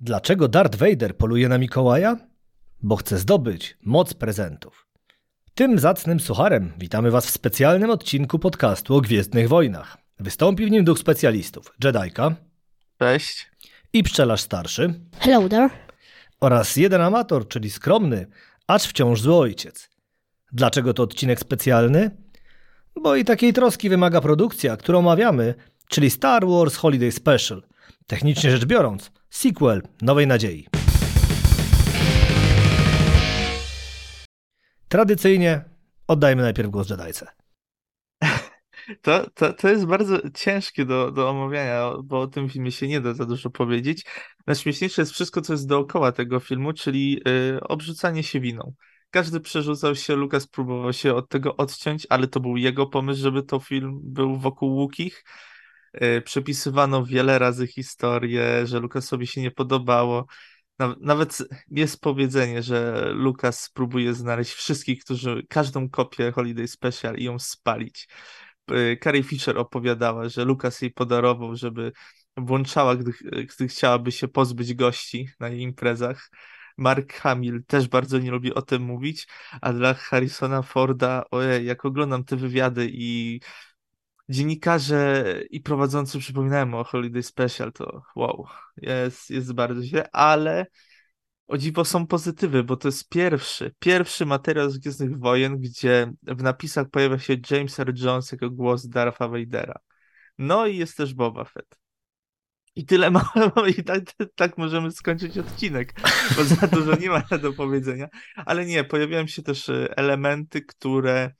Dlaczego Darth Vader poluje na Mikołaja? Bo chce zdobyć moc prezentów. Tym zacnym sucharem witamy Was w specjalnym odcinku podcastu o Gwiezdnych Wojnach. Wystąpi w nim duch specjalistów Jedajka Cześć. i pszczelarz starszy Hello there. oraz jeden amator, czyli skromny, acz wciąż zły ojciec. Dlaczego to odcinek specjalny? Bo i takiej troski wymaga produkcja, którą omawiamy, czyli Star Wars Holiday Special. Technicznie rzecz biorąc, sequel Nowej Nadziei. Tradycyjnie oddajmy najpierw głos Jedajce. To, to, to jest bardzo ciężkie do, do omawiania, bo o tym filmie się nie da za dużo powiedzieć. Najśmieszniejsze jest wszystko, co jest dookoła tego filmu, czyli y, obrzucanie się winą. Każdy przerzucał się, Lukas próbował się od tego odciąć, ale to był jego pomysł, żeby to film był wokół Łukich. Y, przepisywano wiele razy historię, że Lukasowi się nie podobało. Naw- Nawet jest powiedzenie, że Lukas próbuje znaleźć wszystkich, którzy każdą kopię Holiday Special i ją spalić. Y, Carrie Fisher opowiadała, że Lukas jej podarował, żeby włączała, gdy, gdy chciałaby się pozbyć gości na jej imprezach. Mark Hamill też bardzo nie lubi o tym mówić, a dla Harrisona Forda, ojej, jak oglądam te wywiady i dziennikarze i prowadzący przypominają o Holiday Special, to wow, jest, jest bardzo źle, ale o dziwo są pozytywy, bo to jest pierwszy, pierwszy materiał z Gwiezdnych Wojen, gdzie w napisach pojawia się James R. Jones jako głos Dartha Vadera. No i jest też Boba Fett. I tyle mamy, i tak, tak możemy skończyć odcinek, bo za dużo nie ma do powiedzenia. Ale nie, pojawiają się też e, elementy, które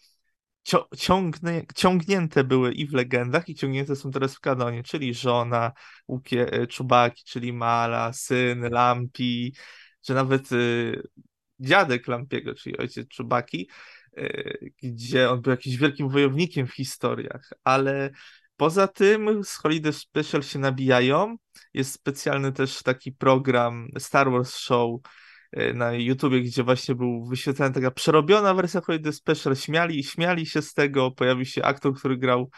ciągnięte były i w legendach, i ciągnięte są teraz w kanonie, czyli żona Łukie, e, Czubaki, czyli Mala, syn Lampi, że nawet y, dziadek Lampiego, czyli ojciec Czubaki, y, gdzie on był jakimś wielkim wojownikiem w historiach, ale poza tym z Holiday Special się nabijają. Jest specjalny też taki program Star Wars Show na YouTubie, gdzie właśnie był wyświetlana taka przerobiona wersja Holiday Special. Śmiali, śmiali się z tego. Pojawił się aktor, który grał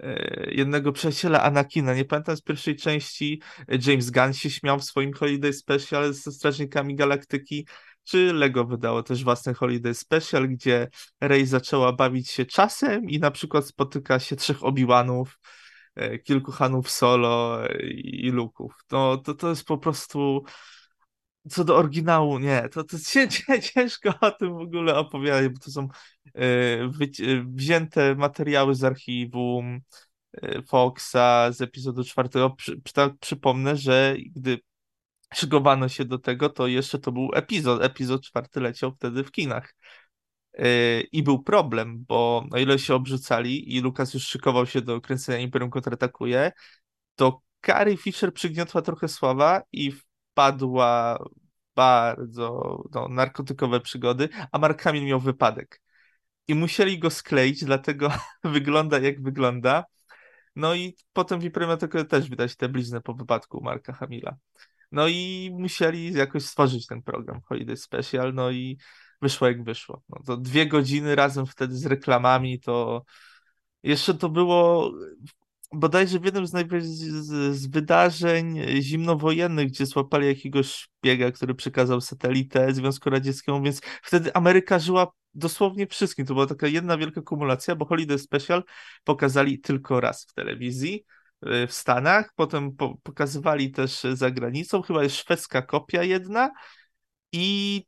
e, jednego przyjaciela Anakina. Nie pamiętam z pierwszej części. James Gunn się śmiał w swoim Holiday Special ze Strażnikami Galaktyki. Czy Lego wydało też własny Holiday Special, gdzie Rey zaczęła bawić się czasem i na przykład spotyka się trzech Obi-Wanów, e, kilku Hanów Solo e, i Luków. No to, to jest po prostu co do oryginału, nie, to, to cię, cię, ciężko o tym w ogóle opowiadać, bo to są e, e, wzięte materiały z archiwum e, Foxa z epizodu czwartego. Przy, tak przypomnę, że gdy szykowano się do tego, to jeszcze to był epizod. Epizod czwarty leciał wtedy w kinach. I był problem, bo o ile się obrzucali i Lukas już szykował się do kręcenia Imperium kontratakuje, to Carrie Fisher przygniotła trochę sława i wpadła bardzo no, narkotykowe przygody, a Mark Hamill miał wypadek. I musieli go skleić, dlatego wygląda jak wygląda. No i potem w kontratakuje też widać tę bliznę po wypadku Marka Hamilla. No i musieli jakoś stworzyć ten program Holiday Special, no i wyszło jak wyszło. No to dwie godziny razem wtedy z reklamami, to jeszcze to było bodajże w jednym z, z, z wydarzeń zimnowojennych, gdzie złapali jakiegoś szpiega, który przekazał satelitę Związku Radzieckiemu, więc wtedy Ameryka żyła dosłownie wszystkim. To była taka jedna wielka kumulacja, bo Holiday Special pokazali tylko raz w telewizji y, w Stanach, potem po, pokazywali też za granicą, chyba jest szwedzka kopia jedna i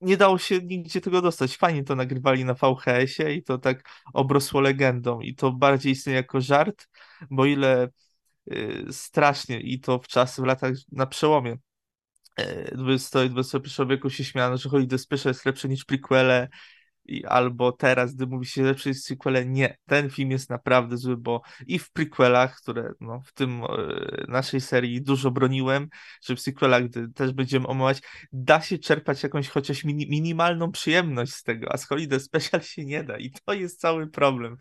nie dało się nigdzie tego dostać. Fajnie to nagrywali na VHS-ie i to tak obrosło legendą i to bardziej istnieje jako żart, bo ile y, strasznie i to w czasy, w latach na przełomie 20 i XXI wieku się śmiano, że Holiday Special jest lepsze niż prequele i albo teraz, gdy mówi się lepsze niż prequele, nie, ten film jest naprawdę zły, bo i w prequelach, które no, w tym e, naszej serii dużo broniłem, że w sequelach, gdy też będziemy omawiać, da się czerpać jakąś chociaż mini, minimalną przyjemność z tego, a z Holiday Special się nie da i to jest cały problem.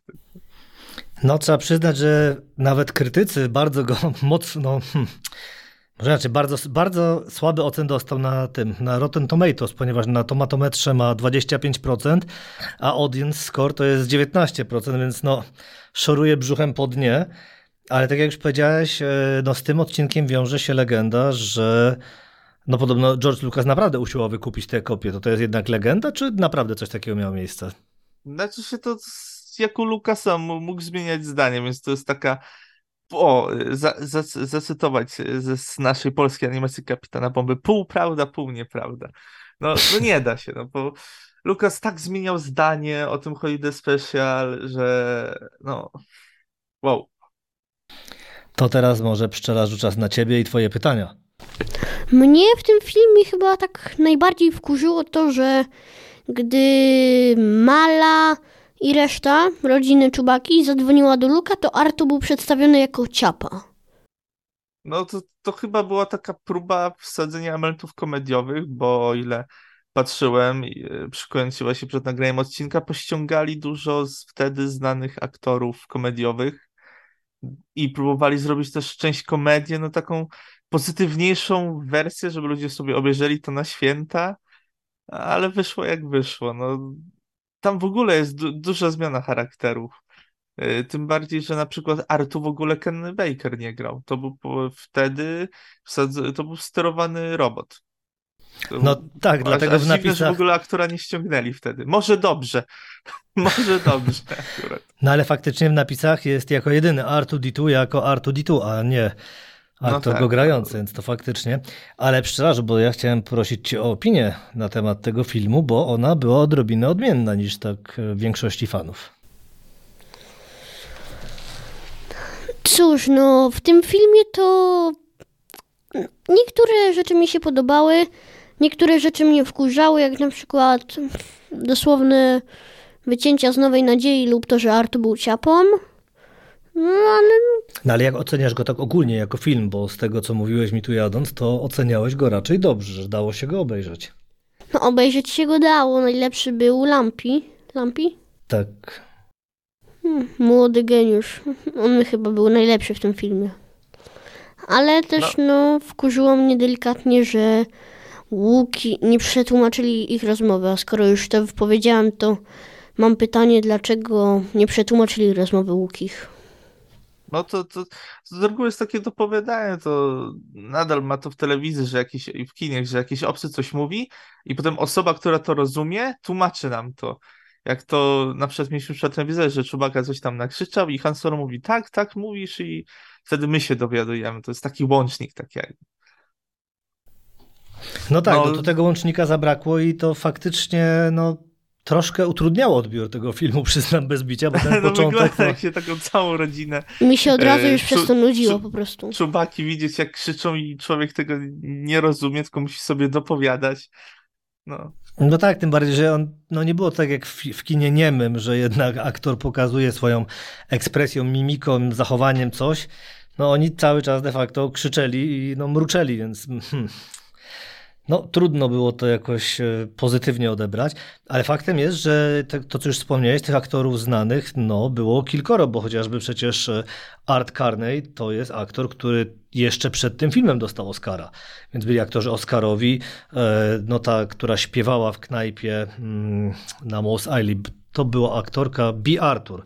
No, trzeba przyznać, że nawet krytycy bardzo go mocno. Inaczej, bardzo, bardzo słaby ocen dostał na tym, na Rotten Tomatoes, ponieważ na tomatometrze ma 25%, a audience score to jest 19%, więc no, szoruje brzuchem po dnie. Ale tak jak już powiedziałeś, e, no, z tym odcinkiem wiąże się legenda, że No podobno George Lucas naprawdę usiłował wykupić te kopie. To to jest jednak legenda, czy naprawdę coś takiego miało miejsce? Znaczy się to jak u Lucasa mógł zmieniać zdanie, więc to jest taka o, za, za, zacytować z naszej polskiej animacji Kapitana Bomby, pół prawda, pół nieprawda. No, no nie da się, no bo Lukas tak zmieniał zdanie o tym Holiday Special, że no wow. To teraz może pszczelarzu czas na ciebie i twoje pytania. Mnie w tym filmie chyba tak najbardziej wkurzyło to, że gdy Mala i reszta rodziny Czubaki zadzwoniła do Luka, to Arto był przedstawiony jako ciapa. No to, to chyba była taka próba wsadzenia elementów komediowych, bo o ile patrzyłem, e, przykręciła się przed nagraniem odcinka, pościągali dużo z wtedy znanych aktorów komediowych i próbowali zrobić też część komedię, no taką pozytywniejszą wersję, żeby ludzie sobie obejrzeli to na święta, ale wyszło jak wyszło. No, tam w ogóle jest du duża zmiana charakterów. E, tym bardziej, że na przykład Artu w ogóle Ken Baker nie grał. To był wtedy to był sterowany robot. No tak, dlatego w napisach... że w ogóle aktora nie ściągnęli wtedy. Może dobrze. Może dobrze akurat. No ale faktycznie w napisach jest jako jedyny R2D2 jako R2D2, a nie aktor no tak, go grający, więc to faktycznie. Ale pszczelarzu, bo ja chciałem prosić cię o opinię na temat tego filmu, bo ona była odrobinę odmienna niż tak e, większości fanów. Cóż, no w tym filmie to niektóre rzeczy mi się podobały. Niektóre rzeczy mnie wkurzały, jak na przykład dosłowne wycięcia z Nowej Nadziei lub to, że Artu był ciapą. No ale... No ale jak oceniasz go tak ogólnie jako film, bo z tego co mówiłeś mi tu jadąc, to oceniałeś go raczej dobrze, że dało się go obejrzeć. No obejrzeć się go dało, najlepszy był Lampi. Lampi? Tak. Hmm, młody geniusz. On chyba był najlepszy w tym filmie. Ale też no, no wkurzyło mnie delikatnie, że Łuki nie przetłumaczyli ich rozmowy, a skoro już to wypowiedziałam, to mam pytanie, dlaczego nie przetłumaczyli rozmowy Łukich? No to, to z reguły jest takie dopowiadanie, to nadal ma to w telewizji, że jakiś, i w kinie, że jakiś obcy coś mówi i potem osoba, która to rozumie, tłumaczy nam to. Jak to na przykład mieliśmy przed telewizorem, że Czubaka coś tam nakrzyczał i Han Solo mówi tak, tak mówisz i wtedy my się dowiadujemy. To jest taki łącznik tak jak. No tak, no, do tego łącznika zabrakło i to faktycznie no, troszkę utrudniało odbiór tego filmu, przyznam bez bicia, bo ten no początek... To... jak się taką całą rodzinę... Mi się od razu e, już przez to nudziło po prostu. Czubaki widzieć jak krzyczą i człowiek tego nie rozumie, tylko musi sobie dopowiadać. No. No tak, tym bardziej, że on, no nie było tak jak w, w kinie niemym, że jednak aktor pokazuje swoją ekspresją, mimiką, zachowaniem coś. No oni cały czas de facto krzyczeli i no mruczeli, więc hmm, no, trudno było to jakoś e, pozytywnie odebrać, ale faktem jest, że te, to, co już wspomniałeś, tych aktorów znanych, no, było kilkoro, bo chociażby przecież e, Art Carney to jest aktor, który jeszcze przed tym filmem dostał Oscara. Więc byli aktorzy Oscarowi, e, no ta, która śpiewała w knajpie mm, na Moss Eisley, to była aktorka B. Arthur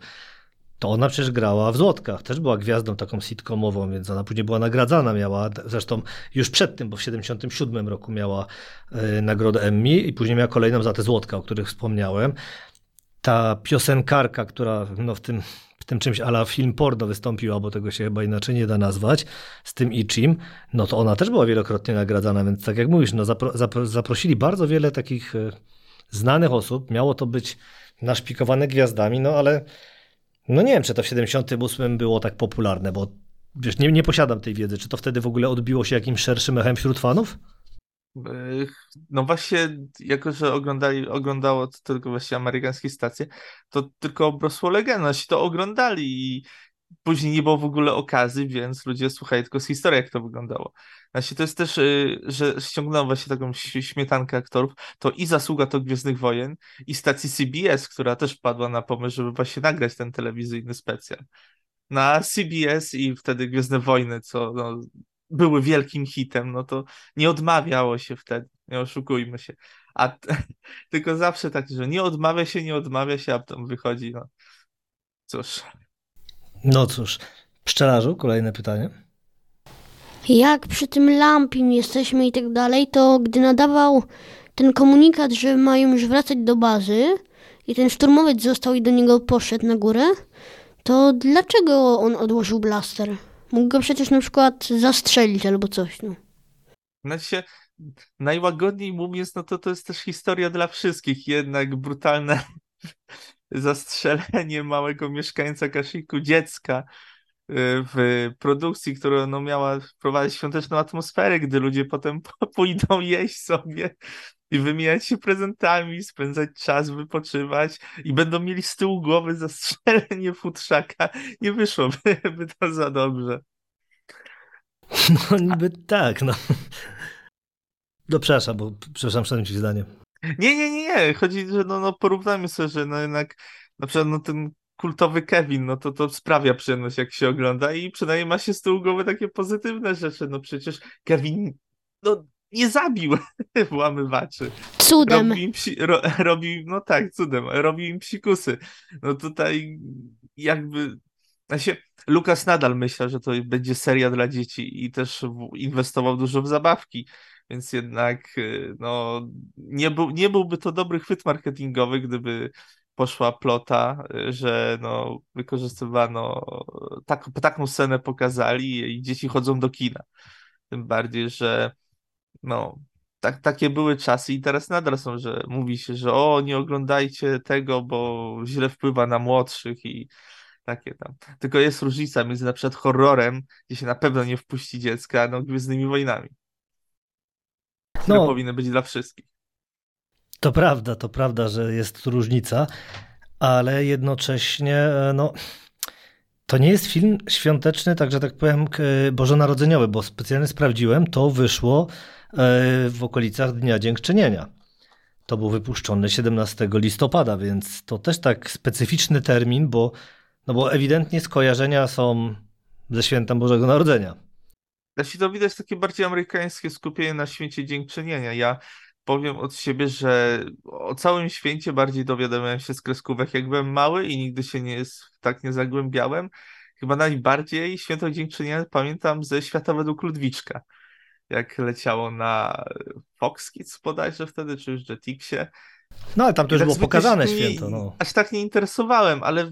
to ona przecież grała w Złotkach, też była gwiazdą taką sitcomową, więc ona później była nagradzana, miała, zresztą już przed tym, bo w 77 roku miała y, nagrodę Emmy i później miała kolejną za te Złotka, o których wspomniałem. Ta piosenkarka, która no, w tym w tym czymś ala film porno wystąpiła, bo tego się chyba inaczej nie da nazwać, z tym Ichim, no to ona też była wielokrotnie nagradzana, więc tak jak mówisz, no zapro, zapro, zaprosili bardzo wiele takich y, znanych osób, miało to być naszpikowane gwiazdami, no ale no nie wiem, czy to w 78 było tak popularne, bo wiesz, nie, nie posiadam tej wiedzy. Czy to wtedy w ogóle odbiło się jakimś szerszym echem wśród fanów? No właśnie, jako że oglądali, oglądało to tylko właśnie amerykańskie stacje, to tylko obrosło legendą, to oglądali i później nie było w ogóle okazji, więc ludzie słuchali tylko z historii, jak to wyglądało. Właśnie to jest też, y, że ściągnąłem właśnie taką śmietankę aktorów, to i zasługa to Gwiezdnych Wojen, i stacji CBS, która też padła na pomysł, żeby właśnie nagrać ten telewizyjny specjal. Na CBS i wtedy Gwiezdne Wojny, co no, były wielkim hitem, no to nie odmawiało się wtedy, nie oszukujmy się. A tylko zawsze tak, że nie odmawia się, nie odmawia się, a potem wychodzi, no cóż. No cóż, pszczelarzu, kolejne pytanie. Jak przy tym Lampim jesteśmy i tak dalej, to gdy nadawał ten komunikat, że mają już wracać do bazy i ten szturmowiec został i do niego poszedł na górę, to dlaczego on odłożył blaster? Mógł go przecież na przykład zastrzelić albo coś, no. Znaczy się, najłagodniej mówiąc, no to to jest też historia dla wszystkich, jednak brutalne zastrzelenie małego mieszkańca Kashiku, dziecka, y, w produkcji, która no, miała wprowadzić świąteczną atmosferę, gdy ludzie potem pójdą jeść sobie i wymieniać się prezentami, spędzać czas, wypoczywać i będą mieli z tyłu głowy zastrzelenie futrzaka. Nie wyszłoby by to za dobrze. No niby tak, no. No przepraszam, bo przepraszam, przerwę zdanie. Nie, nie, nie, nie. Chodzi, że no, no porównajmy sobie, że no jednak na przykład no ten kultowy Kevin, no to to sprawia przyjemność, jak się ogląda i przynajmniej ma się z tyłu głowy takie pozytywne rzeczy. No przecież Kevin no, nie zabił włamywaczy. Cudem. Robił im psi, ro, robił, no tak, cudem, robił im psikusy. No tutaj jakby się Lukas nadal myślał, że to będzie seria dla dzieci i też inwestował dużo w zabawki, więc jednak y, no, nie, był, nie byłby to dobry chwyt marketingowy, gdyby poszła plota, y, że no, wykorzystywano tak, taką scenę pokazali i dzieci chodzą do kina. Tym bardziej, że no, tak, takie były czasy i teraz nadal są, że mówi się, że o, nie oglądajcie tego, bo źle wpływa na młodszych i takie tam. Tylko jest różnica między na przykład horrorem, gdzie się na pewno nie wpuści dziecka, no Gwiezdnymi Wojnami. Które no, powinny być dla wszystkich. To prawda, to prawda, że jest różnica, ale jednocześnie, e, no, to nie jest film świąteczny, także tak powiem, bożonarodzeniowy, bo specjalnie sprawdziłem, to wyszło e, w okolicach Dnia Dziękczynienia. To był wypuszczony 17 listopada, więc to też tak specyficzny termin, bo no bo ewidentnie skojarzenia są ze świętem Bożego Narodzenia. Znaczy to widać takie bardziej amerykańskie skupienie na święcie dziękczynienia. Ja powiem od siebie, że o całym święcie bardziej dowiadywałem się z kreskówek, jak byłem mały i nigdy się nie, tak nie zagłębiałem. Chyba najbardziej święto dziękczynienia pamiętam ze Świata według Ludwiczka. Jak leciało na Fox Kids bodajże wtedy, czy już Jetixie no ale tam to już tak było pokazane święto. No. Aż tak nie interesowałem, ale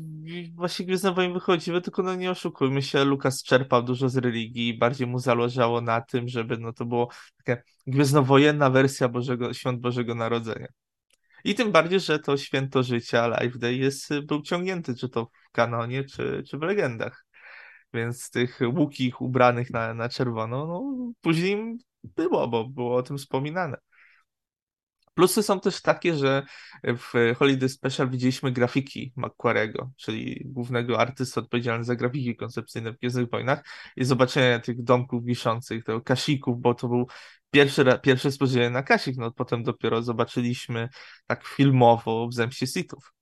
właśnie Gwiezdne Wojny wychodziły, tylko no nie oszukujmy się, Lukas czerpał dużo z religii i bardziej mu zależało na tym, żeby no to było taka gwiezdnowojenna wersja Bożego, Świąt Bożego Narodzenia. I tym bardziej, że to święto życia Life Day jest, był ciągnięty, czy to w kanonie, czy, czy w legendach. Więc tych łukich ubranych na, na czerwono, no później było, bo było o tym wspominane. Plusy są też takie, że w Holiday Special widzieliśmy grafiki Macquarego, czyli głównego artysty odpowiedzialnego za grafiki koncepcyjne w Gwiezdnych Wojnach i zobaczenie tych domków wiszących, tego kasików, bo to był pierwszy, pierwsze spojrzenie na kasik, no potem dopiero zobaczyliśmy tak filmowo w Zemście Sithów.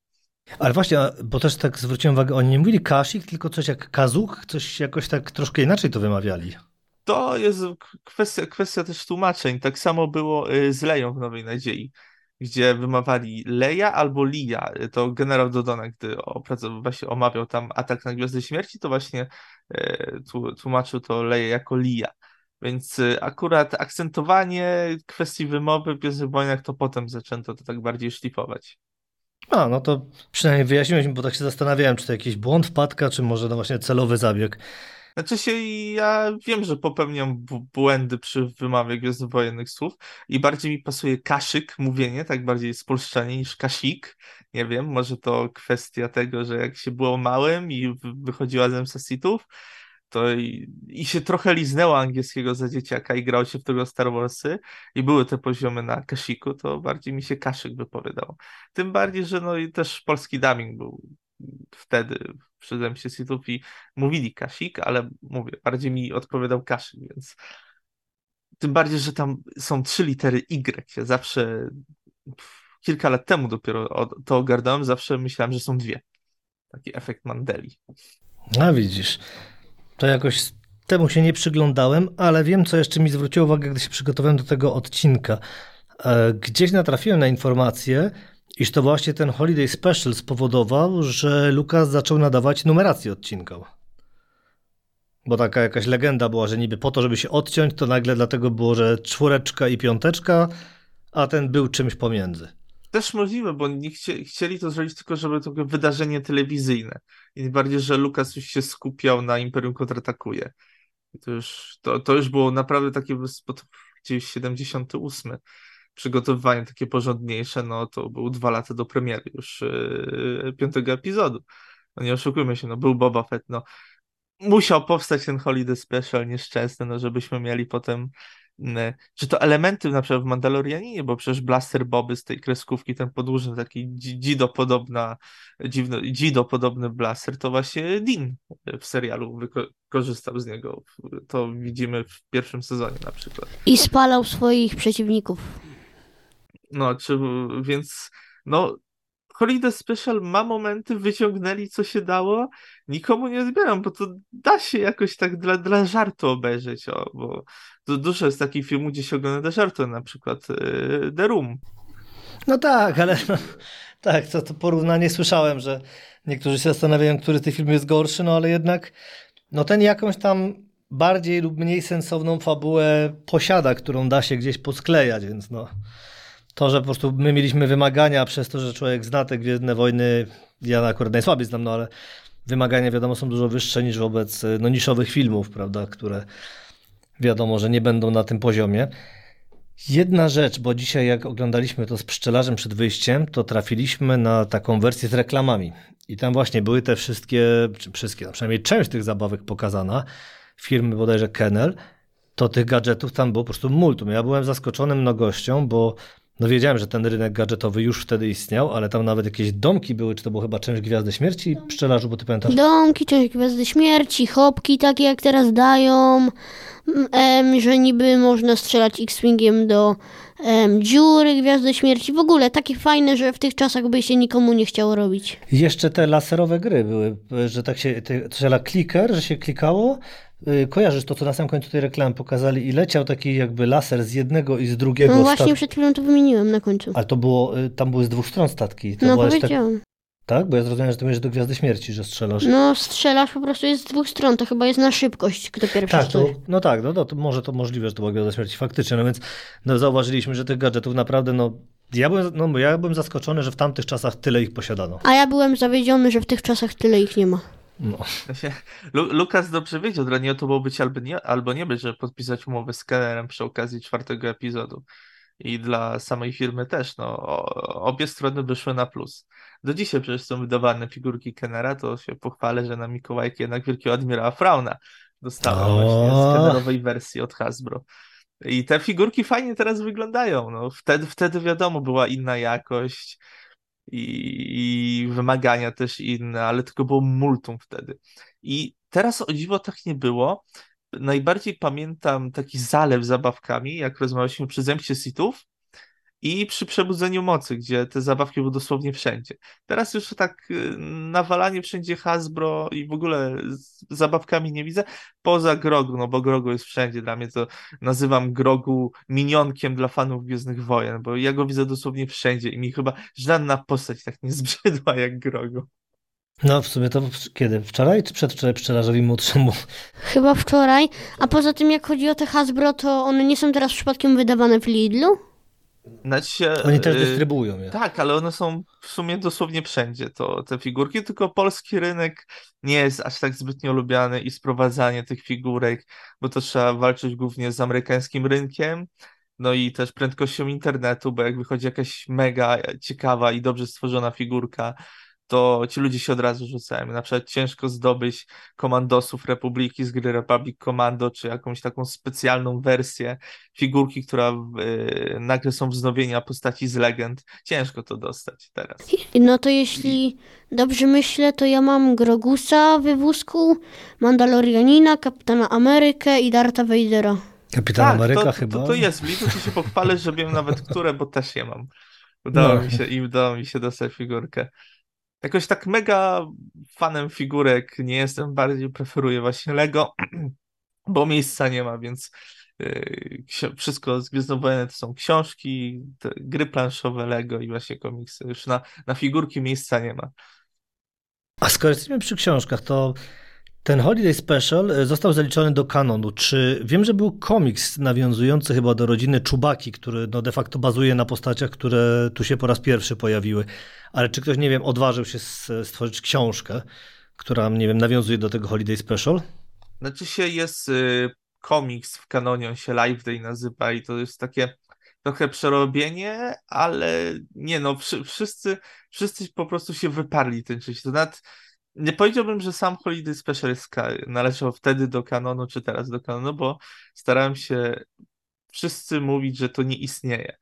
Ale właśnie, bo też tak zwróciłem uwagę, oni nie mówili kasik, tylko coś jak kazuk, coś jakoś tak troszkę inaczej to wymawiali. To jest kwestia, kwestia też tłumaczeń. Tak samo było y, z Leją w Nowej Nadziei, gdzie wymawali Leja albo Lija. To generał Dodona, gdy właśnie omawiał tam atak na Gwiazdę Śmierci, to właśnie y, tłumaczył to Leję jako Lija. Więc y, akurat akcentowanie kwestii wymowy w Gwiezdnych Wojnach to potem zaczęto to tak bardziej szlifować. A, no to przynajmniej wyjaśniłeś mi, bo tak się zastanawiałem, czy to jakiś błąd, wpadka, czy może no właśnie celowy zabieg. Znaczy się, ja wiem, że popełniam błędy przy wymawie gwiezdnowojennych słów i bardziej mi pasuje kaszyk, mówienie, tak bardziej spolszczanie niż kasik. Nie wiem, może to kwestia tego, że jak się było małym i wychodziła zemsta sitów, to i, i, się trochę liznęło angielskiego za dzieciaka i grał się w tego Star Warsy i były te poziomy na Kasiku, to bardziej mi się Kaszyk wypowiadał. Tym bardziej, że no i też polski dubbing był wtedy przy Zemście Sithów i mówili Kasik, ale mówię, bardziej mi odpowiadał Kaszyk, więc tym bardziej, że tam są trzy litery Y. Ja zawsze kilka lat temu dopiero to ogarnąłem, zawsze myślałem, że są dwie. Taki efekt Mandeli. A widzisz, to jakoś temu się nie przyglądałem, ale wiem, co jeszcze mi zwróciło uwagę, gdy się przygotowałem do tego odcinka. E, gdzieś natrafiłem na informację, iż to właśnie ten Holiday Special spowodował, że Lucas zaczął nadawać numerację odcinkom. bo taka jakaś legenda była, że niby po to, żeby się odciąć, to nagle dlatego było, że czwóreczka i piąteczka, a ten był czymś pomiędzy. Też możliwe, bo nie chcie, chcieli to zrobić tylko, żeby to było wydarzenie telewizyjne. I bardziej, że Lukas już się skupiał na Imperium kontratakuje. I to już, to, to już było naprawdę takie gdzieś 78 przygotowywanie takie porządniejsze, no to było dwa lata do premiery już yy, piątego epizodu. No nie oszukujmy się, no był Boba Fett, no musiał powstać ten Holiday Special nieszczęsny, no żebyśmy mieli potem czy to elementy na przykład w Mandalorianinie, bo przecież Blaster Boby z tej kreskówki, ten podłużny taki Dzido podobna, dziwny, Dzido podobny Blaster, to właśnie Dean w serialu wykorzystał z niego. To widzimy w pierwszym sezonie na przykład. I spalał swoich przeciwników. No, czy, więc no Holiday Special ma momenty, wyciągnęli co się dało, nikomu nie odbieram, bo to da się jakoś tak dla, dla żartu obejrzeć, o, bo dużo jest takich filmów, gdzie się ogląda dla żartu, na przykład yy, The Room. No tak, ale no, tak, to, to porównanie słyszałem, że niektórzy się zastanawiają, który z tych filmów jest gorszy, no ale jednak no ten jakąś tam bardziej lub mniej sensowną fabułę posiada, którą da się gdzieś posklejać, więc no to, że po prostu my mieliśmy wymagania przez to, że człowiek zna te Gwiezdne Wojny, ja akurat najsłabiej znam, no ale wymagania wiadomo są dużo wyższe niż wobec no, niszowych filmów, prawda, które wiadomo, że nie będą na tym poziomie. Jedna rzecz, bo dzisiaj jak oglądaliśmy to z pszczelarzem przed wyjściem, to trafiliśmy na taką wersję z reklamami. I tam właśnie były te wszystkie, czy wszystkie, no przynajmniej część tych zabawek pokazana, firmy bodajże Kennel, to tych gadżetów tam było po prostu multum. Ja byłem zaskoczony mnogością, bo no wiedziałem, że ten rynek gadżetowy już wtedy istniał, ale tam nawet jakieś domki były, czy to była chyba część Gwiazdy Śmierci, pszczelarzu, bo ty pamiętasz? Domki, część Gwiazdy Śmierci, hopki takie jak teraz dają, em, że niby można strzelać X-Wingiem do em, dziury Gwiazdy Śmierci. W ogóle takie fajne, że w tych czasach by się nikomu nie chciało robić. Jeszcze te laserowe gry były, że tak się, się kliker, że się klikało kojarzysz to, co na samym końcu tej reklamy pokazali i leciał taki jakby laser z jednego i z drugiego. No właśnie przed chwilą to wymieniłem na końcu. Ale to było, y, tam były z dwóch stron statki. To no powiedziałem. Tak... Tak? Bo ja zrozumiałem, że to jest do Gwiazdy Śmierci, że strzelasz. No strzelasz po prostu jest z dwóch stron, to chyba jest na szybkość, kto pierwszy tak, to, No tak, no, no to może to możliwe, że to była Gwiazda Śmierci faktycznie, no więc no, zauważyliśmy, że tych gadżetów naprawdę, no ja byłem, no, ja byłem zaskoczony, że w tamtych czasach tyle ich posiadano. A ja byłem zawiedziony, że w tych czasach tyle ich nie ma. No. Lukas dobrze wiedział, dla niego to było być albo nie, albo nie być, żeby podpisać umowę z Kennerem przy okazji czwartego epizodu. I dla samej firmy też, no, obie strony wyszły na plus. Do dzisiaj przecież są wydawane figurki Kennera, to się pochwalę, że na Mikołajki jednak Wielkiego Admirała Frauna dostałem właśnie z Kennerowej wersji od Hasbro. I te figurki fajnie teraz wyglądają. No, wtedy, wtedy wiadomo, była inna jakość, i, i wymagania też inne, ale tylko było multum wtedy. I teraz o dziwo tak nie było. Najbardziej pamiętam taki zalew zabawkami, jak rozmawialiśmy przy Zemście Sithów, i przy przebudzeniu mocy, gdzie te zabawki były dosłownie wszędzie. Teraz już tak y, nawalanie wszędzie Hasbro i w ogóle z zabawkami nie widzę, poza Grogu, no bo Grogu jest wszędzie. Dla mnie to nazywam Grogu minionkiem dla fanów Gwiezdnych Wojen, bo ja go widzę dosłownie wszędzie i mi chyba żadna postać tak nie zbrzydła jak Grogu. No w sumie to kiedy? Wczoraj czy przedwczoraj pszczelarzowi młodszemu? Chyba wczoraj. A poza tym jak chodzi o te Hasbro, to one nie są teraz przypadkiem wydawane w Lidlu? Znaczy się, Oni też dystrybuują je. Tak, ale one są w sumie dosłownie wszędzie, to, te figurki, tylko polski rynek nie jest aż tak zbytnio lubiany i sprowadzanie tych figurek, bo to trzeba walczyć głównie z amerykańskim rynkiem, no i też prędkością internetu, bo jak wychodzi jakaś mega ciekawa i dobrze stworzona figurka, to ci ludzie się od razu rzucają. Na przykład ciężko zdobyć komandosów Republiki z gry Republic Commando, czy jakąś taką specjalną wersję figurki, która yy, nagle są wznowienia postaci z legend. Ciężko to dostać teraz. No to jeśli dobrze myślę, to ja mam Grogusa w wózku, Mandalorianina, Kapitana Amerykę i Darta Vadera. Kapitan tak, Ameryka to, chyba? To, to jest, mi to się pochwalę, że wiem nawet które, bo też je mam. Udało no. mi się i udało mi się dostać figurkę jakoś tak mega fanem figurek nie jestem, bardziej preferuję właśnie Lego, bo miejsca nie ma, więc yy, wszystko z Gwiezdnowojny to są książki, gry planszowe Lego i właśnie komiksy. Już na, na figurki miejsca nie ma. A skoro jesteśmy przy książkach, to Ten Holiday Special e, został zaliczony do kanonu. Czy wiem, że był komiks nawiązujący chyba do rodziny Czubaki, który no de facto bazuje na postaciach, które tu się po raz pierwszy pojawiły. Ale czy ktoś, nie wiem, odważył się stworzyć książkę, która, nie wiem, nawiązuje do tego Holiday Special? Znaczy się jest y, komiks w kanonie, on się Live Day nazywa i to jest takie trochę przerobienie, ale nie no, wszyscy, wszyscy po prostu się wyparli ten część. To nawet nie powiedziałbym, że sam Holiday Special jest, należał wtedy do kanonu, czy teraz do kanonu, bo starałem się wszyscy mówić, że to nie istnieje.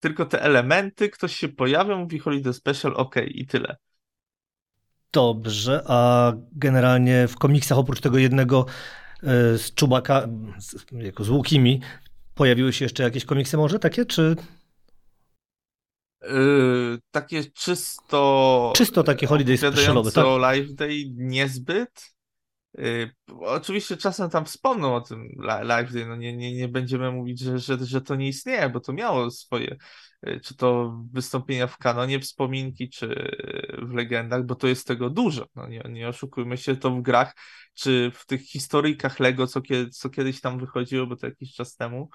Tylko te elementy, ktoś się pojawia, mówi Holiday Special, ok, i tyle. Dobrze, a generalnie w komiksach oprócz tego jednego e, z Czubaka, jako z Łukimi, pojawiły się jeszcze jakieś komiksy może takie, czy... Yy, takie czysto. Czysto takie holiday specialowe, tak? Live Day niezbyt. Yy, oczywiście czasem tam wspomną o tym Live Day, no nie, nie, nie będziemy mówić, że, że, że to nie istnieje, bo to miało swoje, yy, czy to wystąpienia w kanonie, wspominki, czy w legendach, bo to jest tego dużo. No nie, nie oszukujmy się, to w grach, czy w tych historyjkach Lego, co, kiedy, co kiedyś tam wychodziło, bo to jakiś czas temu,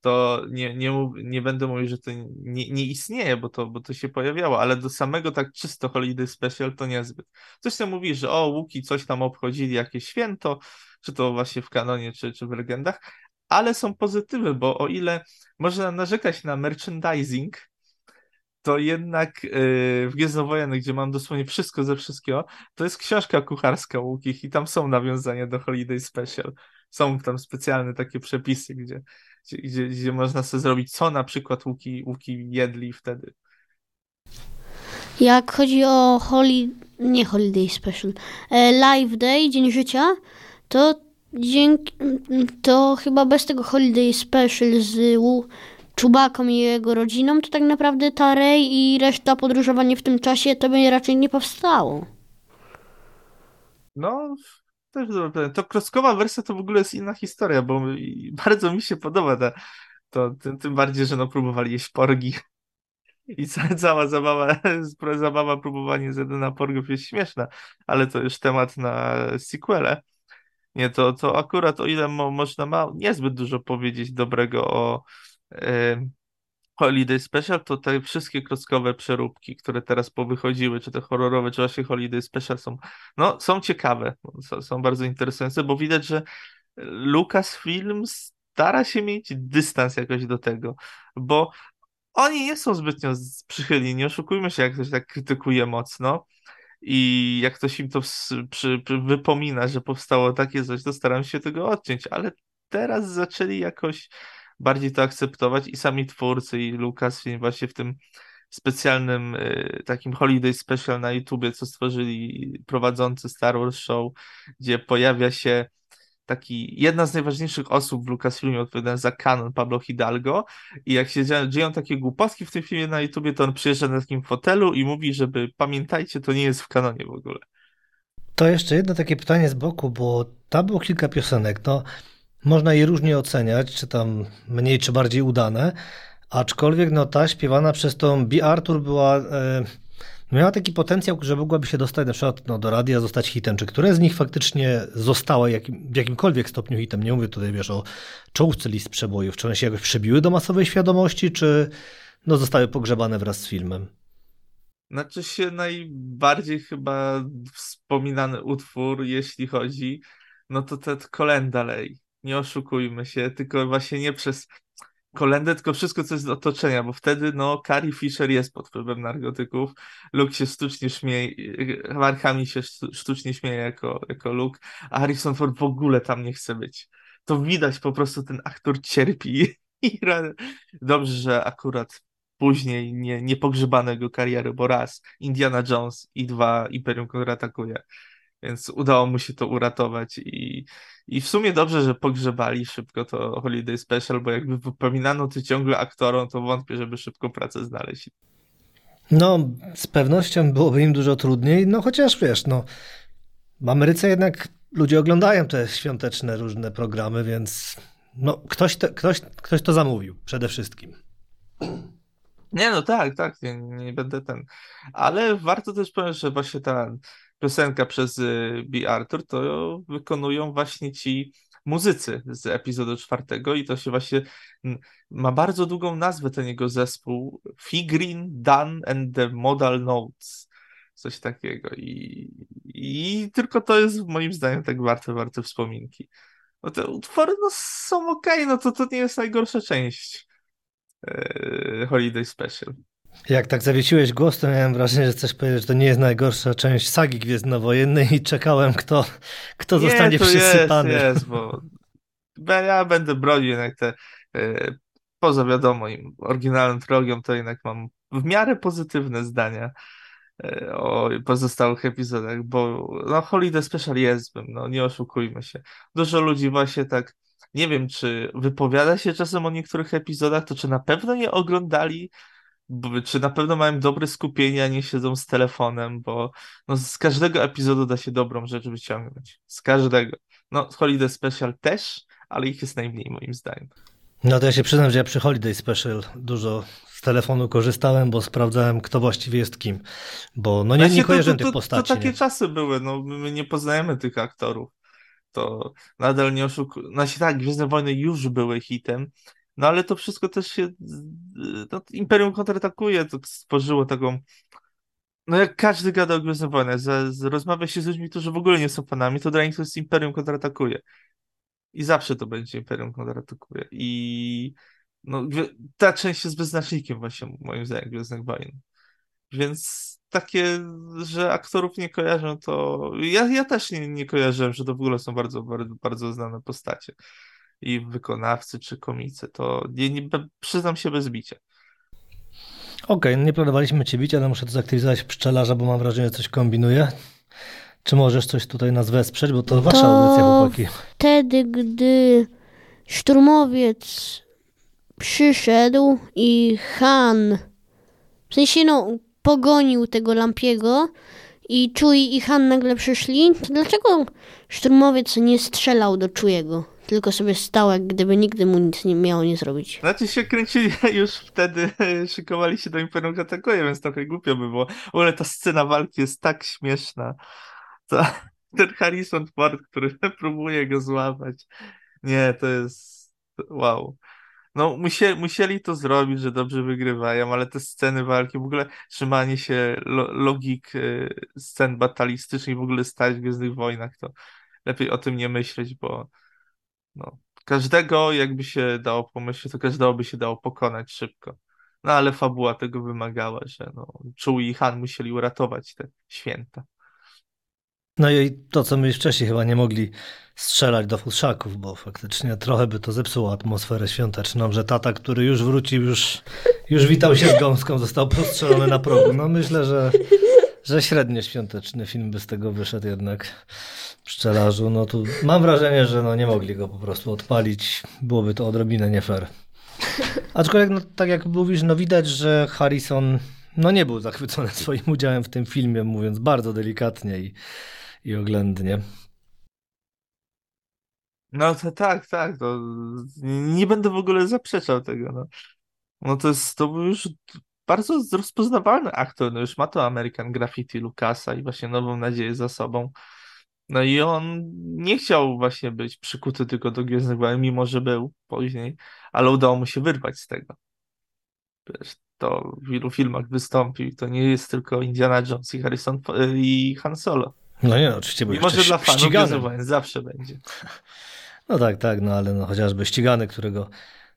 to nie, nie, nie będę mówił, że to nie, nie istnieje, bo to, bo to się pojawiało, ale do samego tak czysto Holiday Special to niezbyt. Coś tam mówi, że o, Łuki coś tam obchodzili, jakieś święto, czy to właśnie w kanonie, czy, czy w legendach, ale są pozytywy, bo o ile można narzekać na merchandising, to jednak yy, w Gwiezdnowojennych, gdzie mam dosłownie wszystko ze wszystkiego, to jest książka kucharska Łukich i tam są nawiązania do Holiday Special. Są tam specjalne takie przepisy, gdzie gdzie, gdzie można sobie zrobić, co na przykład łuki, łuki jedli wtedy. Jak chodzi o holi, nie Holiday Special, e, Live Day, Dzień Życia, to dzięki, to chyba bez tego Holiday Special z Czubaką i jego rodziną, to tak naprawdę ta Rey i reszta podróżowania w tym czasie to by raczej nie powstało. No, też dobre pytanie. To kroskowa wersja to w ogóle jest inna historia, bo bardzo mi się podoba ta, to, tym, tym bardziej, że no próbowali jeść porgi. I cała, zabawa, zabawa próbowanie zjadania porgów jest śmieszna, ale to już temat na sequele. Nie, to, to akurat o ile mo, można ma niezbyt dużo powiedzieć dobrego o, Holiday Special, to te wszystkie klockowe przeróbki, które teraz powychodziły, czy te horrorowe, czy właśnie Holiday Special są, no, są ciekawe, są bardzo interesujące, bo widać, że Lucasfilm stara się mieć dystans jakoś do tego, bo oni nie są zbytnio przychylni, nie oszukujmy się, jak ktoś tak krytykuje mocno i jak ktoś im to przy, przy, wypomina, że powstało takie coś, to staram się tego odciąć, ale teraz zaczęli jakoś bardziej to akceptować i sami twórcy i Lucasfilm właśnie w tym specjalnym y, takim holiday special na YouTubie, co stworzyli prowadzący Star Wars Show, gdzie pojawia się taki, jedna z najważniejszych osób w Lucasfilmie odpowiedzialna za kanon, Pablo Hidalgo i jak się dzieją takie głupotki w tym filmie na YouTubie, to on przyjeżdża na takim fotelu i mówi, żeby pamiętajcie, to nie jest w kanonie w ogóle. To jeszcze jedno takie pytanie z boku, bo tam było kilka piosenek, no można je różnie oceniać, czy tam mniej czy bardziej udane, aczkolwiek no, ta śpiewana przez tą B. Arthur była, e, miała taki potencjał, że mogłaby się dostać na przykład no, do radia, zostać hitem. Czy które z nich faktycznie zostały jakim, w jakimkolwiek stopniu hitem? Nie mówię tutaj, wiesz, o czołówce list przebojów. Czy one się jakoś przebiły do masowej świadomości, czy no, zostały pogrzebane wraz z filmem? Znaczy się najbardziej chyba wspominany utwór, jeśli chodzi, no to ten kolenda dalej nie oszukujmy się, tylko właśnie nie przez kolendę, tylko wszystko, co jest z otoczenia, bo wtedy, no, Carrie Fisher jest pod wpływem narkotyków, Luke się sztucznie śmieje, Markami się sztucznie śmieje jako, jako Luke, a Harrison Ford w ogóle tam nie chce być. To widać po prostu, ten aktor cierpi dobrze, że akurat później nie, nie pogrzebano jego kariery, bo raz Indiana Jones i dwa Imperium kontratakuje, więc udało mu się to uratować i i w sumie dobrze, że pogrzebali szybko to Holiday Special, bo jakby wypominano to ciągle aktorom, to wątpię, żeby szybko pracę znaleźć. No, z pewnością byłoby im dużo trudniej, no chociaż wiesz, no w Ameryce jednak ludzie oglądają te świąteczne różne programy, więc no ktoś, te, ktoś, ktoś to zamówił przede wszystkim. Nie, no tak, tak, nie, nie będę ten. Ale warto też powiedzieć, że właśnie ta piosenka przez y, B. Arthur, to wykonują właśnie ci muzycy z epizodu czwartego i to się właśnie ma bardzo długą nazwę ten jego zespół Figrin, Dan and the Modal Notes coś takiego i, i tylko to jest moim zdaniem tak warte, warte wspominki. No te utwory no, są ok, no to to nie jest najgorsza część yy, Holiday Special. Jak tak zawiesiłeś głos, to miałem wrażenie, że chcesz powiedzieć, że to nie jest najgorsza część sagi Gwiezdnowojennej i czekałem, kto, kto nie, zostanie to przysypany. Jest, jest, bo ja będę bronił jednak te, yy, poza wiadomo, oryginalną trylogią, to jednak mam w miarę pozytywne zdania yy, o pozostałych epizodach, bo no Holiday Special jest, no nie oszukujmy się. Dużo ludzi właśnie tak, nie wiem, czy wypowiada się czasem o niektórych epizodach, to czy na pewno nie oglądali czy na pewno mają dobre skupienie, a nie siedzą z telefonem, bo no, z każdego epizodu da się dobrą rzecz wyciągnąć. Z każdego. No, Holiday Special też, ale ich jest najmniej moim zdaniem. No to ja się przyznam, że ja przy Holiday Special dużo z telefonu korzystałem, bo sprawdzałem, kto właściwie jest kim. Bo no nie, nie kojarzę tych postaci. To takie nie? czasy były, no my nie poznajemy tych aktorów. To nadal nie oszukujmy. Znaczy tak, Gwiezdne Wojny już były hitem, no ale to wszystko też się. No, Imperium kontratakuje, to stworzyło taką. No jak każdy gada o Gwiezdnych Wojnach, rozmawia się z ludźmi, którzy w ogóle nie są fanami, to dla nich to jest Imperium kontratakuje. I zawsze to będzie Imperium kontratakuje. I no, ta część jest wyznacznikiem właśnie moim zdaniem Gwiezdnych Wojen. Więc takie, że aktorów nie kojarzą, to ja, ja też nie, nie kojarzyłem, że to w ogóle są bardzo, bardzo, bardzo znane postacie i wykonawcy czy komicy, to nie, nie, przyznam się bez bicia. Okej, okay, nie planowaliśmy cię bić, ale muszę to zaktywizować pszczelarza, bo mam wrażenie, że coś kombinuje. Czy możesz coś tutaj nas wesprzeć, bo to wasza to audycja, chłopaki. wtedy, gdy szturmowiec przyszedł i Han, w sensie no, pogonił tego Lampiego i Czuj i Han nagle przyszli, to dlaczego szturmowiec nie strzelał do Czujego? tylko sobie stał, jak gdyby nigdy mu nic nie miało nie zrobić. Znaczy się kręcili już wtedy, szykowali się do Imperium Katakuje, więc trochę głupio by było. W ogóle ta scena walki jest tak śmieszna. To, ten Harrison Ford, który próbuje go złapać. Nie, to jest wow. No, musieli, musieli to zrobić, że dobrze wygrywają, ale te sceny walki, w ogóle trzymanie się lo, logik y, scen batalistycznych, w ogóle stać w Gwiezdnych Wojnach, to lepiej o tym nie myśleć, bo no, każdego jakby się dało pomyśleć, to każdego by się dało pokonać szybko. No ale fabuła tego wymagała, że no, Czuł i Han musieli uratować te święta. No i to, co my wcześniej chyba nie mogli strzelać do futrzaków, bo faktycznie trochę by to zepsuło atmosferę świąteczną, że tata, który już wrócił, już, już witał się z gąską, został postrzelony na progu. No myślę, że, że średnio świąteczny film by z tego wyszedł jednak pszczelarzu, no tu mam wrażenie, że no nie mogli go po prostu odpalić. Byłoby to odrobinę nie fair. Aczkolwiek, no, tak jak mówisz, no widać, że Harrison no nie był zachwycony swoim udziałem w tym filmie, mówiąc bardzo delikatnie i, i oględnie. No to tak, tak, to nie będę w ogóle zaprzeczał tego, no. No to jest, to był już bardzo rozpoznawalny aktor, no już ma to American Graffiti Lucasa i właśnie Nową Nadzieję za sobą. No i on nie chciał właśnie być przykuty tylko do Gwiezdnych Wojen, mimo że był później, ale udało mu się wyrwać z tego. Wiesz, to w wielu filmach wystąpił. To nie jest tylko Indiana Jones i Harrison i Han Solo. No nie, no, oczywiście był Mimo, że dla fanów Gwiezdnych Wojen zawsze będzie. No tak, tak, no ale no, chociażby ścigany, którego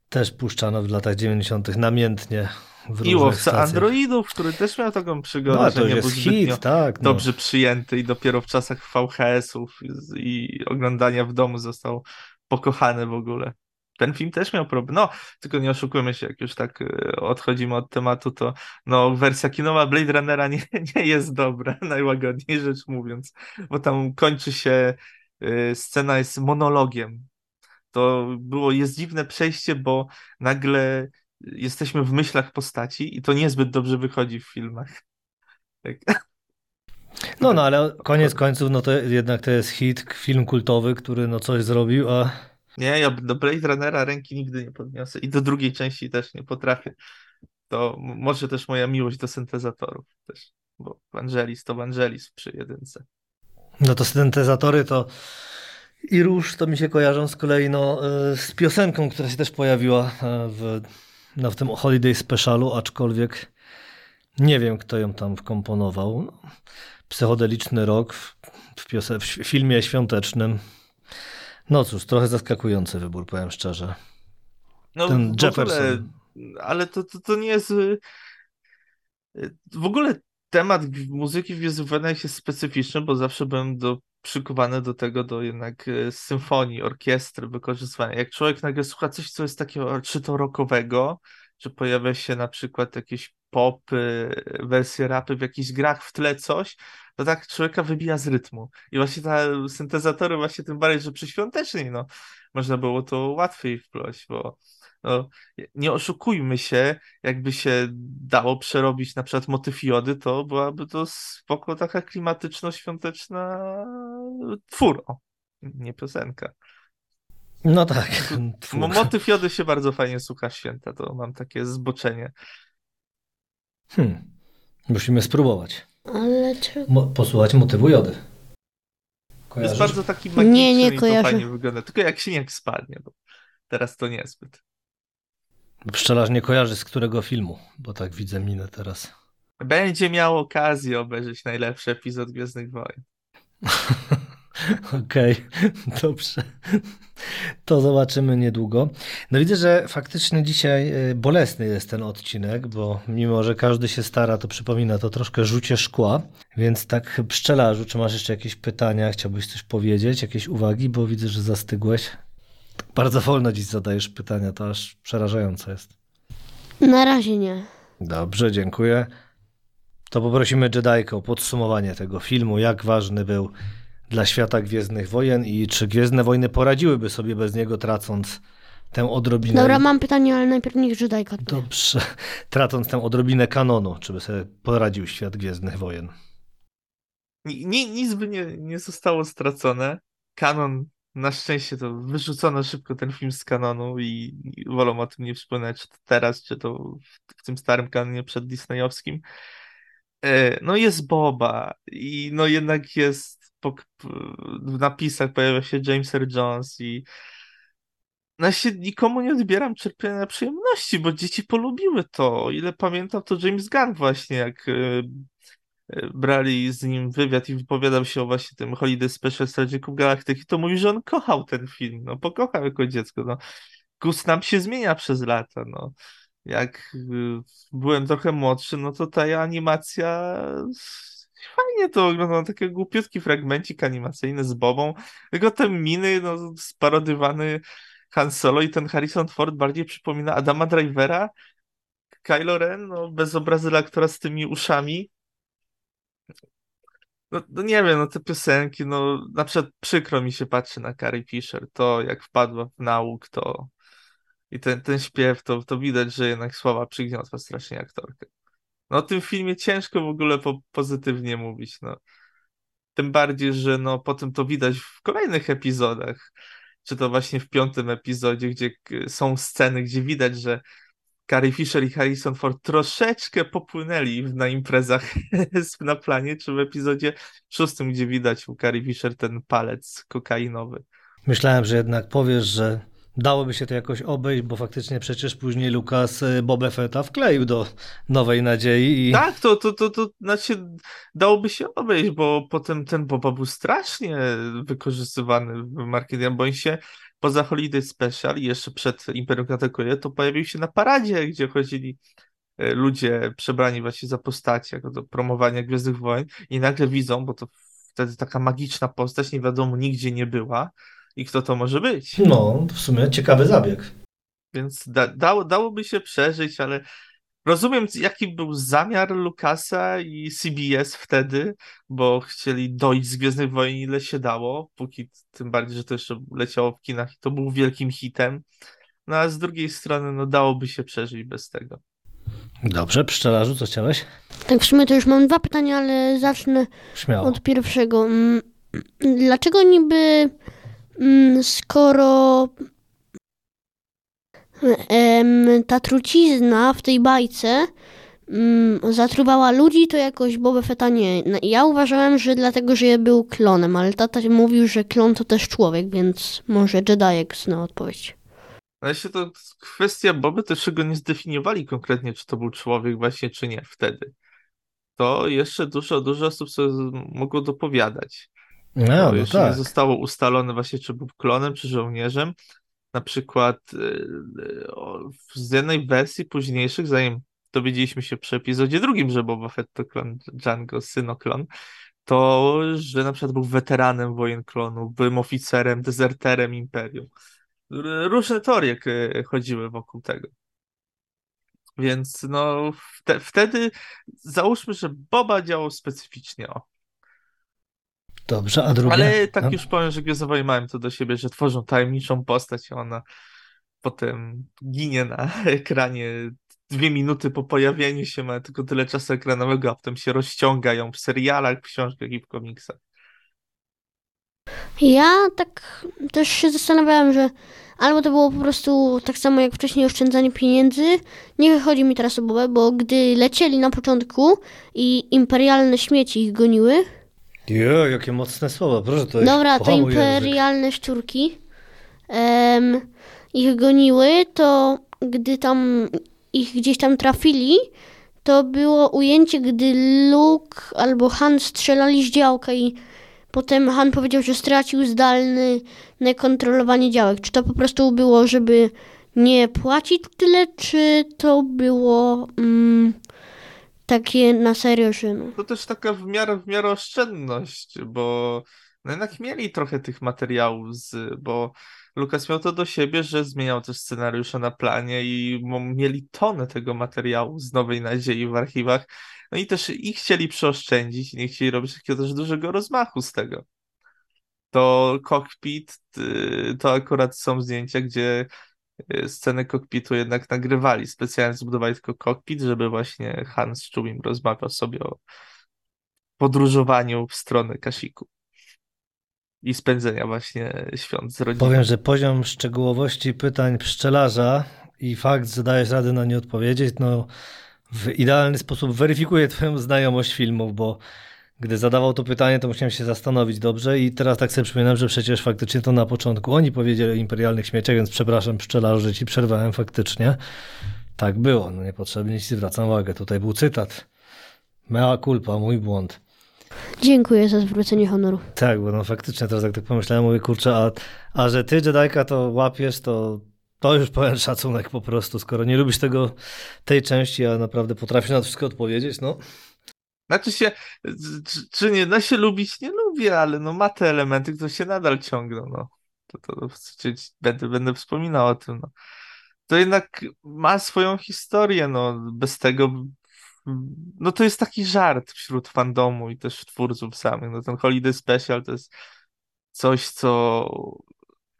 też puszczano w latach 90. namiętnie w I łowca stacjach. androidów, który też miał taką przygodę, no, że nie był hit, tak, no. dobrze przyjęty i dopiero w czasach VHS-ów i, oglądania w domu został pokochany w ogóle. Ten film też miał problem. No, tylko nie oszukujmy się, jak już tak e, odchodzimy od tematu, to no, wersja kinowa Blade Runnera nie, nie jest dobra, najłagodniej rzecz mówiąc, bo tam kończy się, scena jest monologiem. To było, jest dziwne przejście, bo nagle jesteśmy w myślach postaci i to niezbyt dobrze wychodzi w filmach. Tak. No, no, ale koniec końców, no to jednak to jest hit, film kultowy, który no coś zrobił, a... Nie, ja do Blade Runnera ręki nigdy nie podniosę i do drugiej części też nie potrafię. To może też moja miłość do syntezatorów też bo Vangelis to Vangelis przy jedynce. No to syntezatory to i róż to mi się kojarzą z kolei no, e, z piosenką, która się też pojawiła e, w, no, w tym Holiday Specialu, aczkolwiek nie wiem, kto ją tam wkomponował. No, psychodeliczny rok w, w, piose- w filmie świątecznym. No cóż, trochę zaskakujący wybór, powiem szczerze. No, Ten Jefferson. Ogóle, ale to, to, to nie jest. y, W ogóle temat muzyki w Gwiezdnych Wojnach jest specyficzny, bo zawsze byłem do, do tego, do jednak y, symfonii, orkiestry, wykorzystywania. Jak człowiek nagle słucha coś, co jest takiego, czy to rockowego, czy pojawia się na przykład jakieś popy, wersje rapy w jakichś grach w tle coś, to tak człowieka wybija z rytmu. I właśnie te syntezatory, właśnie tym bardziej, że przy świątecznej, no, można było to łatwiej wplość, bo no, nie oszukujmy się, jakby się dało przerobić na przykład motyw jody, to byłaby to spoko taka klimatyczno-świąteczna twór, o, nie piosenka. No tak. Twór. Motyw jody się bardzo fajnie słucha święta, to mam takie zboczenie. Hmm. Musimy spróbować. Ale czego? Mo- posłuchać motywu jody. Jest Kojarzysz? bardzo taki magiczny Nie, nie i to fajnie wygląda, tylko jak śnieg spadnie, bo teraz to niezbyt. Pszczelarz nie kojarzy z którego filmu, bo tak widzę minę teraz. Będzie miał okazję obejrzeć najlepszy epizod Gwiezdnych Wojen. Okej, dobrze. To zobaczymy niedługo. No widzę, że faktycznie dzisiaj y, bolesny jest ten odcinek, bo mimo, że każdy się stara, to przypomina to troszkę rzucie szkła. Więc tak pszczelarzu, czy masz jeszcze jakieś pytania? Chciałbyś coś powiedzieć? Jakieś uwagi? Bo widzę, że zastygłeś. Bardzo wolno dziś zadajesz pytania, to aż przerażające jest. Na razie nie. Dobrze, dziękuję. To poprosimy Jedi'kę o podsumowanie tego filmu, jak ważny był dla świata Gwiezdnych Wojen i czy Gwiezdne Wojny poradziłyby sobie bez niego, tracąc tę odrobinę... Dobra, mam pytanie, ale najpierw niech Żydajka odpowie. Dobrze, tracąc tę odrobinę kanonu, czy by sobie poradził świat Gwiezdnych Wojen. Ni, nic by nie, nie zostało stracone. Kanon, na szczęście to wyrzucono szybko ten film z kanonu i, wolą o tym nie wspominać, czy to teraz, czy to w, tym starym kanonie przed Disneyowskim. E, No jest Boba i no jednak jest po, w napisach pojawia się James Earl Jones i no się nikomu nie odbieram czerpienia przyjemności, bo dzieci polubiły to. O ile pamiętam, to James Gunn właśnie, jak e, brali z nim wywiad i wypowiadał się o właśnie tym Holiday Special Strażników Galaktyki, to mówi, że on kochał ten film, no pokochał jako dziecko, no. Gust nam się zmienia przez lata, no. Jak y, byłem trochę młodszy, no to ta animacja fajnie to wyglądało, takie głupiutki fragmencik animacyjny z Bobą, tylko te miny, no sparodywany Han Solo i ten Harrison Ford bardziej przypomina Adama Drivera, Kylo Ren, no bez obrazy aktora z tymi uszami. No, no nie wiem, no te piosenki, no na przykład przykro mi się patrzy na Carrie Fisher, to jak wpadła w nauk, to i ten, ten śpiew, to, to widać, że jednak sława przygniotła strasznie aktorkę. No o tym filmie ciężko w ogóle po, pozytywnie mówić, no. Tym bardziej, że no potem to widać w kolejnych epizodach, czy to właśnie w piątym epizodzie, gdzie są sceny, gdzie widać, że Carrie Fisher i Harrison Ford troszeczkę popłynęli na imprezach na planie, czy w epizodzie szóstym, gdzie widać u Carrie Fisher ten palec kokainowy. Myślałem, że jednak powiesz, że dałoby się to jakoś obejść, bo faktycznie przecież później Lukas y, Boba Fetta wkleił do Nowej Nadziei i Tak, to, to, to, to znaczy dałoby się obejść, bo potem ten Boba był strasznie wykorzystywany w marketingu, bo on się poza Holiday Special i jeszcze przed Imperium atakuje, to pojawił się na paradzie, gdzie chodzili e, ludzie przebrani właśnie za postacie, jako do promowania Gwiezdnych Wojen i nagle widzą, bo to wtedy taka magiczna postać, nie wiadomo, nigdzie nie była i kto to może być. no, w sumie ciekawy zabieg. Więc da, dało, dałoby się przeżyć, ale rozumiem, jaki był zamiar Lucasa i CBS wtedy, bo chcieli dojść z Gwiezdnych Wojen ile się dało, póki tym bardziej, że to jeszcze leciało w kinach i to był wielkim hitem. No a z drugiej strony, no dałoby się przeżyć bez tego. Dobrze, pszczelarzu, co chciałeś? Tak w sumie to już mam dwa pytania, ale zacznę Śmiało. od pierwszego. Mm, Dlaczego niby, mm, skoro ta trucizna w tej bajce mm, zatruwała ludzi, to jakoś Boba Fetta nie. No, ja uważałem, że dlatego, że był klonem, ale tata mówił, że klon to też człowiek, więc może Jediek zna odpowiedź. Ale się to kwestia Boby też go nie zdefiniowali konkretnie, czy to był człowiek właśnie, czy nie wtedy. To jeszcze dużo, dużo osób sobie mogło dopowiadać. No, no jeszcze tak. nie zostało ustalone właśnie, czy był klonem, czy żołnierzem. Na przykład y, y, z jednej wersji późniejszych, zanim dowiedzieliśmy się przy epizodzie drugim, że Boba Fett to klon Django, synoklon, to, że na przykład był weteranem wojen klonów, był oficerem, dezerterem Imperium. Różne teorie k- chodziły wokół tego. Więc no, wte, wtedy załóżmy, że Boba działał specyficznie. O. Dobrze, a drugie? Ale tak No, już powiem, że Gwiezdne Wojny mają to do siebie, że tworzą tajemniczą postać i ona potem ginie na ekranie dwie minuty po pojawieniu się, ma tylko tyle czasu ekranowego, a potem się rozciąga ją w serialach, w książkach i w komiksach. Ja tak też się zastanawiałam, że albo to było po prostu tak samo jak wcześniej oszczędzanie pieniędzy. Nie chodzi mi teraz o Bobę, bo gdy lecieli na początku i imperialne śmieci ich goniły, Jo, jakie mocne słowa, proszę to Dobra, to pohamuj język. imperialne szczurki em, ich goniły, to gdy tam ich gdzieś tam trafili, to było ujęcie, gdy Luke albo Han strzelali z działka i potem Han powiedział, że stracił zdalne kontrolowanie działek. Czy to po prostu było, żeby nie płacić tyle, czy to było mm, takie na serio, że no. To też taka w miarę, w miarę oszczędność, bo no jednak mieli trochę tych materiałów, z, bo Lukas miał to do siebie, że zmieniał też scenariusze na planie i mieli tonę tego materiału z Nowej Nadziei w archiwach. No i też ich chcieli przeoszczędzić, nie chcieli robić takiego też dużego rozmachu z tego. To kokpit, y, to akurat są zdjęcia, gdzie sceny kokpitu jednak nagrywali. Specjalnie zbudowali tylko kokpit, żeby właśnie Hans Czubim rozmawiał sobie o podróżowaniu w stronę Kashiku i spędzenia właśnie świąt z rodziną. Powiem, że poziom szczegółowości pytań pszczelarza i fakt, że dajesz radę na nie odpowiedzieć, no w idealny sposób weryfikuje twoją znajomość filmów, bo gdy zadawał to pytanie, to musiałem się zastanowić dobrze i teraz tak sobie przypominam, że przecież faktycznie to na początku oni powiedzieli o imperialnych śmieciach, więc przepraszam pszczelarzu, że ci przerwałem faktycznie. Tak było, no niepotrzebnie ci zwracam uwagę. Tutaj był cytat. Mea culpa, mój błąd. Dziękuję za zwrócenie honoru. Tak, bo no faktycznie teraz jak tak pomyślałem, mówię, kurczę, a, a że ty Jedajka to łapiesz, to, to już pełen szacunek po prostu, skoro nie lubisz tego, tej części, a naprawdę potrafisz na to wszystko odpowiedzieć, no. Znaczy się, czy, czy nie da się lubić? Nie lubię, ale no ma te elementy, które się nadal ciągną, no. To, to, to będę, będę wspominał o tym, no. To jednak ma swoją historię, no. Bez tego no to jest taki żart wśród fandomu i też twórców samych. No ten Holiday Special to jest coś, co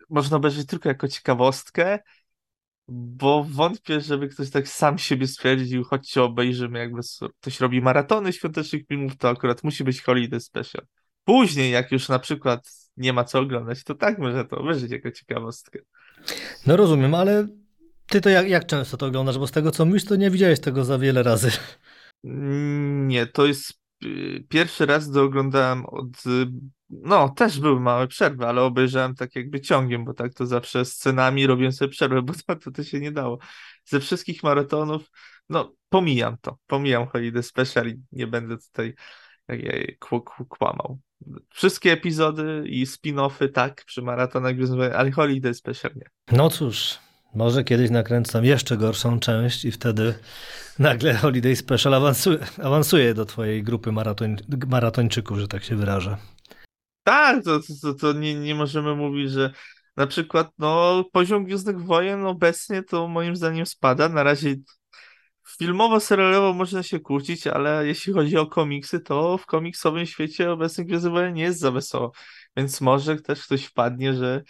można obejrzeć tylko jako ciekawostkę, bo wątpię, żeby ktoś tak sam siebie stwierdził, chodźcie obejrzymy, jakby ktoś robi maratony świątecznych filmów, to akurat musi być Holiday Special. Później, jak już na przykład nie ma co oglądać, to tak może to obejrzeć jako ciekawostkę. No rozumiem, ale ty to jak, jak często to oglądasz? Bo z tego co mówisz, to nie widziałeś tego za wiele razy. Nie, to jest pierwszy raz, gdy oglądałem od. y, No, też były małe przerwy, ale obejrzałem tak jakby ciągiem, bo tak to zawsze scenami robiłem sobie przerwę, bo to, to, to się nie dało. Ze wszystkich maratonów, no, pomijam to. Pomijam Holiday Special i nie będę tutaj kłamał. Wszystkie epizody i spin-offy tak, przy maratonach, ale Holiday Special nie. No cóż, może kiedyś nakręcam jeszcze gorszą część i wtedy nagle Holiday Special awansuje, awansuje do twojej grupy maratoń, maratończyków, że tak się wyrażę. Tak, to, to, to nie, nie możemy mówić, że na przykład no, poziom Gwiezdnych Wojen obecnie to moim zdaniem spada. Na razie filmowo-serialowo można się kłócić, ale jeśli chodzi o komiksy, to w komiksowym świecie obecnych Gwiezdnych Wojen nie jest za wesoło. Więc może też ktoś wpadnie, że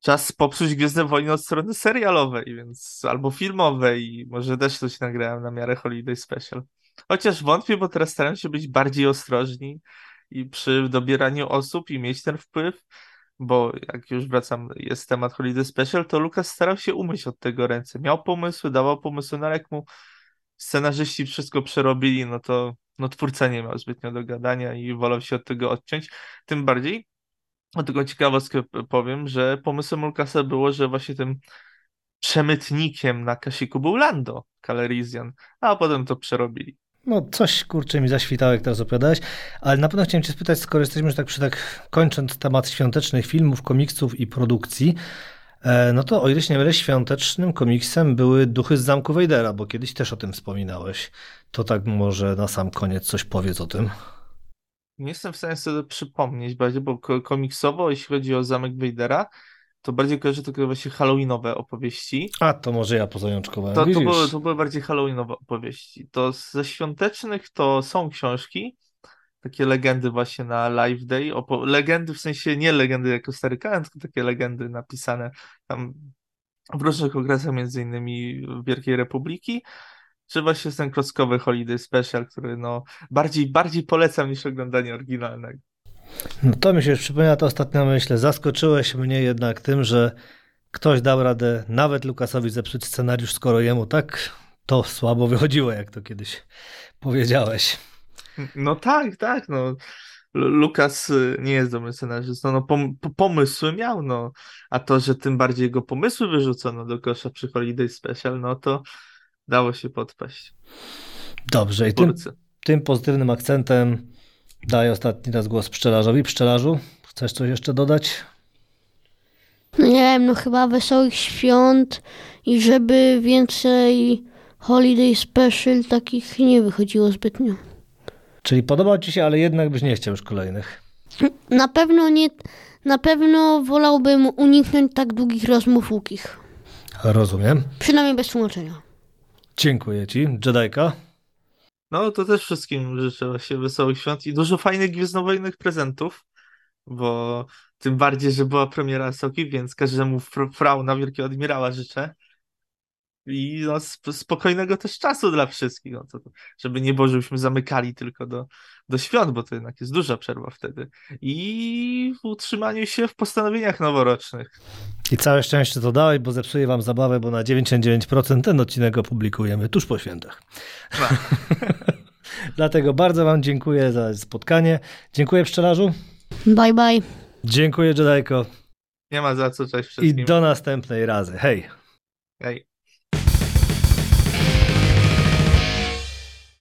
czas popsuć Gwiezdne Wojny od strony serialowej, więc albo filmowej. Może też coś nagrałem na miarę Holiday Special. Chociaż wątpię, bo teraz staram się być bardziej ostrożni i przy dobieraniu osób i mieć ten wpływ, bo jak już wracam, jest temat Holiday Special, to Lukas starał się umyć od tego ręce. Miał pomysły, dawał pomysły, no ale scenarzyści wszystko przerobili, no to no twórca nie miał zbytnio do gadania i wolał się od tego odciąć. Tym bardziej, tylko ciekawostkę powiem, że pomysłem Lucasa było, że właśnie tym przemytnikiem na Kasiku był Lando Calrissian, a potem to przerobili. No coś kurczę mi zaświtało, jak teraz opowiadałeś, ale na pewno chciałem cię spytać, skoro jesteśmy już tak przy tak kończąc temat świątecznych filmów, komiksów i produkcji, e, no to o ile się nie mylę, świątecznym komiksem były Duchy z Zamku Wejdera, bo kiedyś też o tym wspominałeś. To tak może na sam koniec coś powiedz o tym. Nie jestem w stanie sobie przypomnieć bardziej, bo komiksowo, jeśli chodzi o Zamek Wejdera, to bardziej kojarzę tylko właśnie halloweenowe opowieści. A, to może ja pozajączkowałem. To, to, były, to były bardziej halloweenowe opowieści. To ze świątecznych to są książki, takie legendy właśnie na Live Day. Opo- legendy w sensie nie legendy jako stary kalend, tylko takie legendy napisane tam w różnych okresach, między innymi Wielkiej Republiki. Czy właśnie ten klockowy Holiday Special, który no bardziej, bardziej polecam niż oglądanie oryginalnego. No to mi się już przypomina to ostatnia myśl. Zaskoczyłeś mnie jednak tym, że ktoś dał radę nawet Lukasowi zepsuć scenariusz, skoro jemu tak to słabo wychodziło, jak to kiedyś powiedziałeś. No tak, tak, no. Lukas y, nie jest dobrym scenarzystą, no pom pomysły miał, no, a to, że tym bardziej jego pomysły wyrzucono do kosza przy Holiday Special, no to dało się podpaść. Dobrze, i tym, tym pozytywnym akcentem Daję ostatni raz głos pszczelarzowi. Pszczelarzu, chcesz coś jeszcze dodać? No nie wiem, no chyba wesołych świąt i żeby więcej holiday special takich nie wychodziło zbytnio. Czyli podobał ci się, ale jednak byś nie chciał już kolejnych. Na pewno nie, na pewno wolałbym uniknąć tak długich rozmów łukich. Rozumiem. Przynajmniej bez tłumaczenia. Dziękuję ci. Jedajka? No to też wszystkim życzę właśnie wesołych świąt i dużo fajnych gwiezdnowojennych prezentów, bo tym bardziej, że była premiera Soki, więc każdemu frau na Wielkiego Admirała życzę. I no, spokojnego też czasu dla wszystkich, no to, żeby nie było, żebyśmy zamykali tylko do, do świąt, bo to jednak jest duża przerwa wtedy. I w utrzymaniu się w postanowieniach noworocznych. I całe szczęście to dałeś, bo zepsuję wam zabawę, bo na 99% ten odcinek opublikujemy tuż po świętach. No. Dlatego bardzo wam dziękuję za spotkanie. Dziękuję pszczelarzu. Bye bye. Dziękuję Jedajko. Nie ma za co, cześć wszystkim. I do następnej razy. Hej. Hej.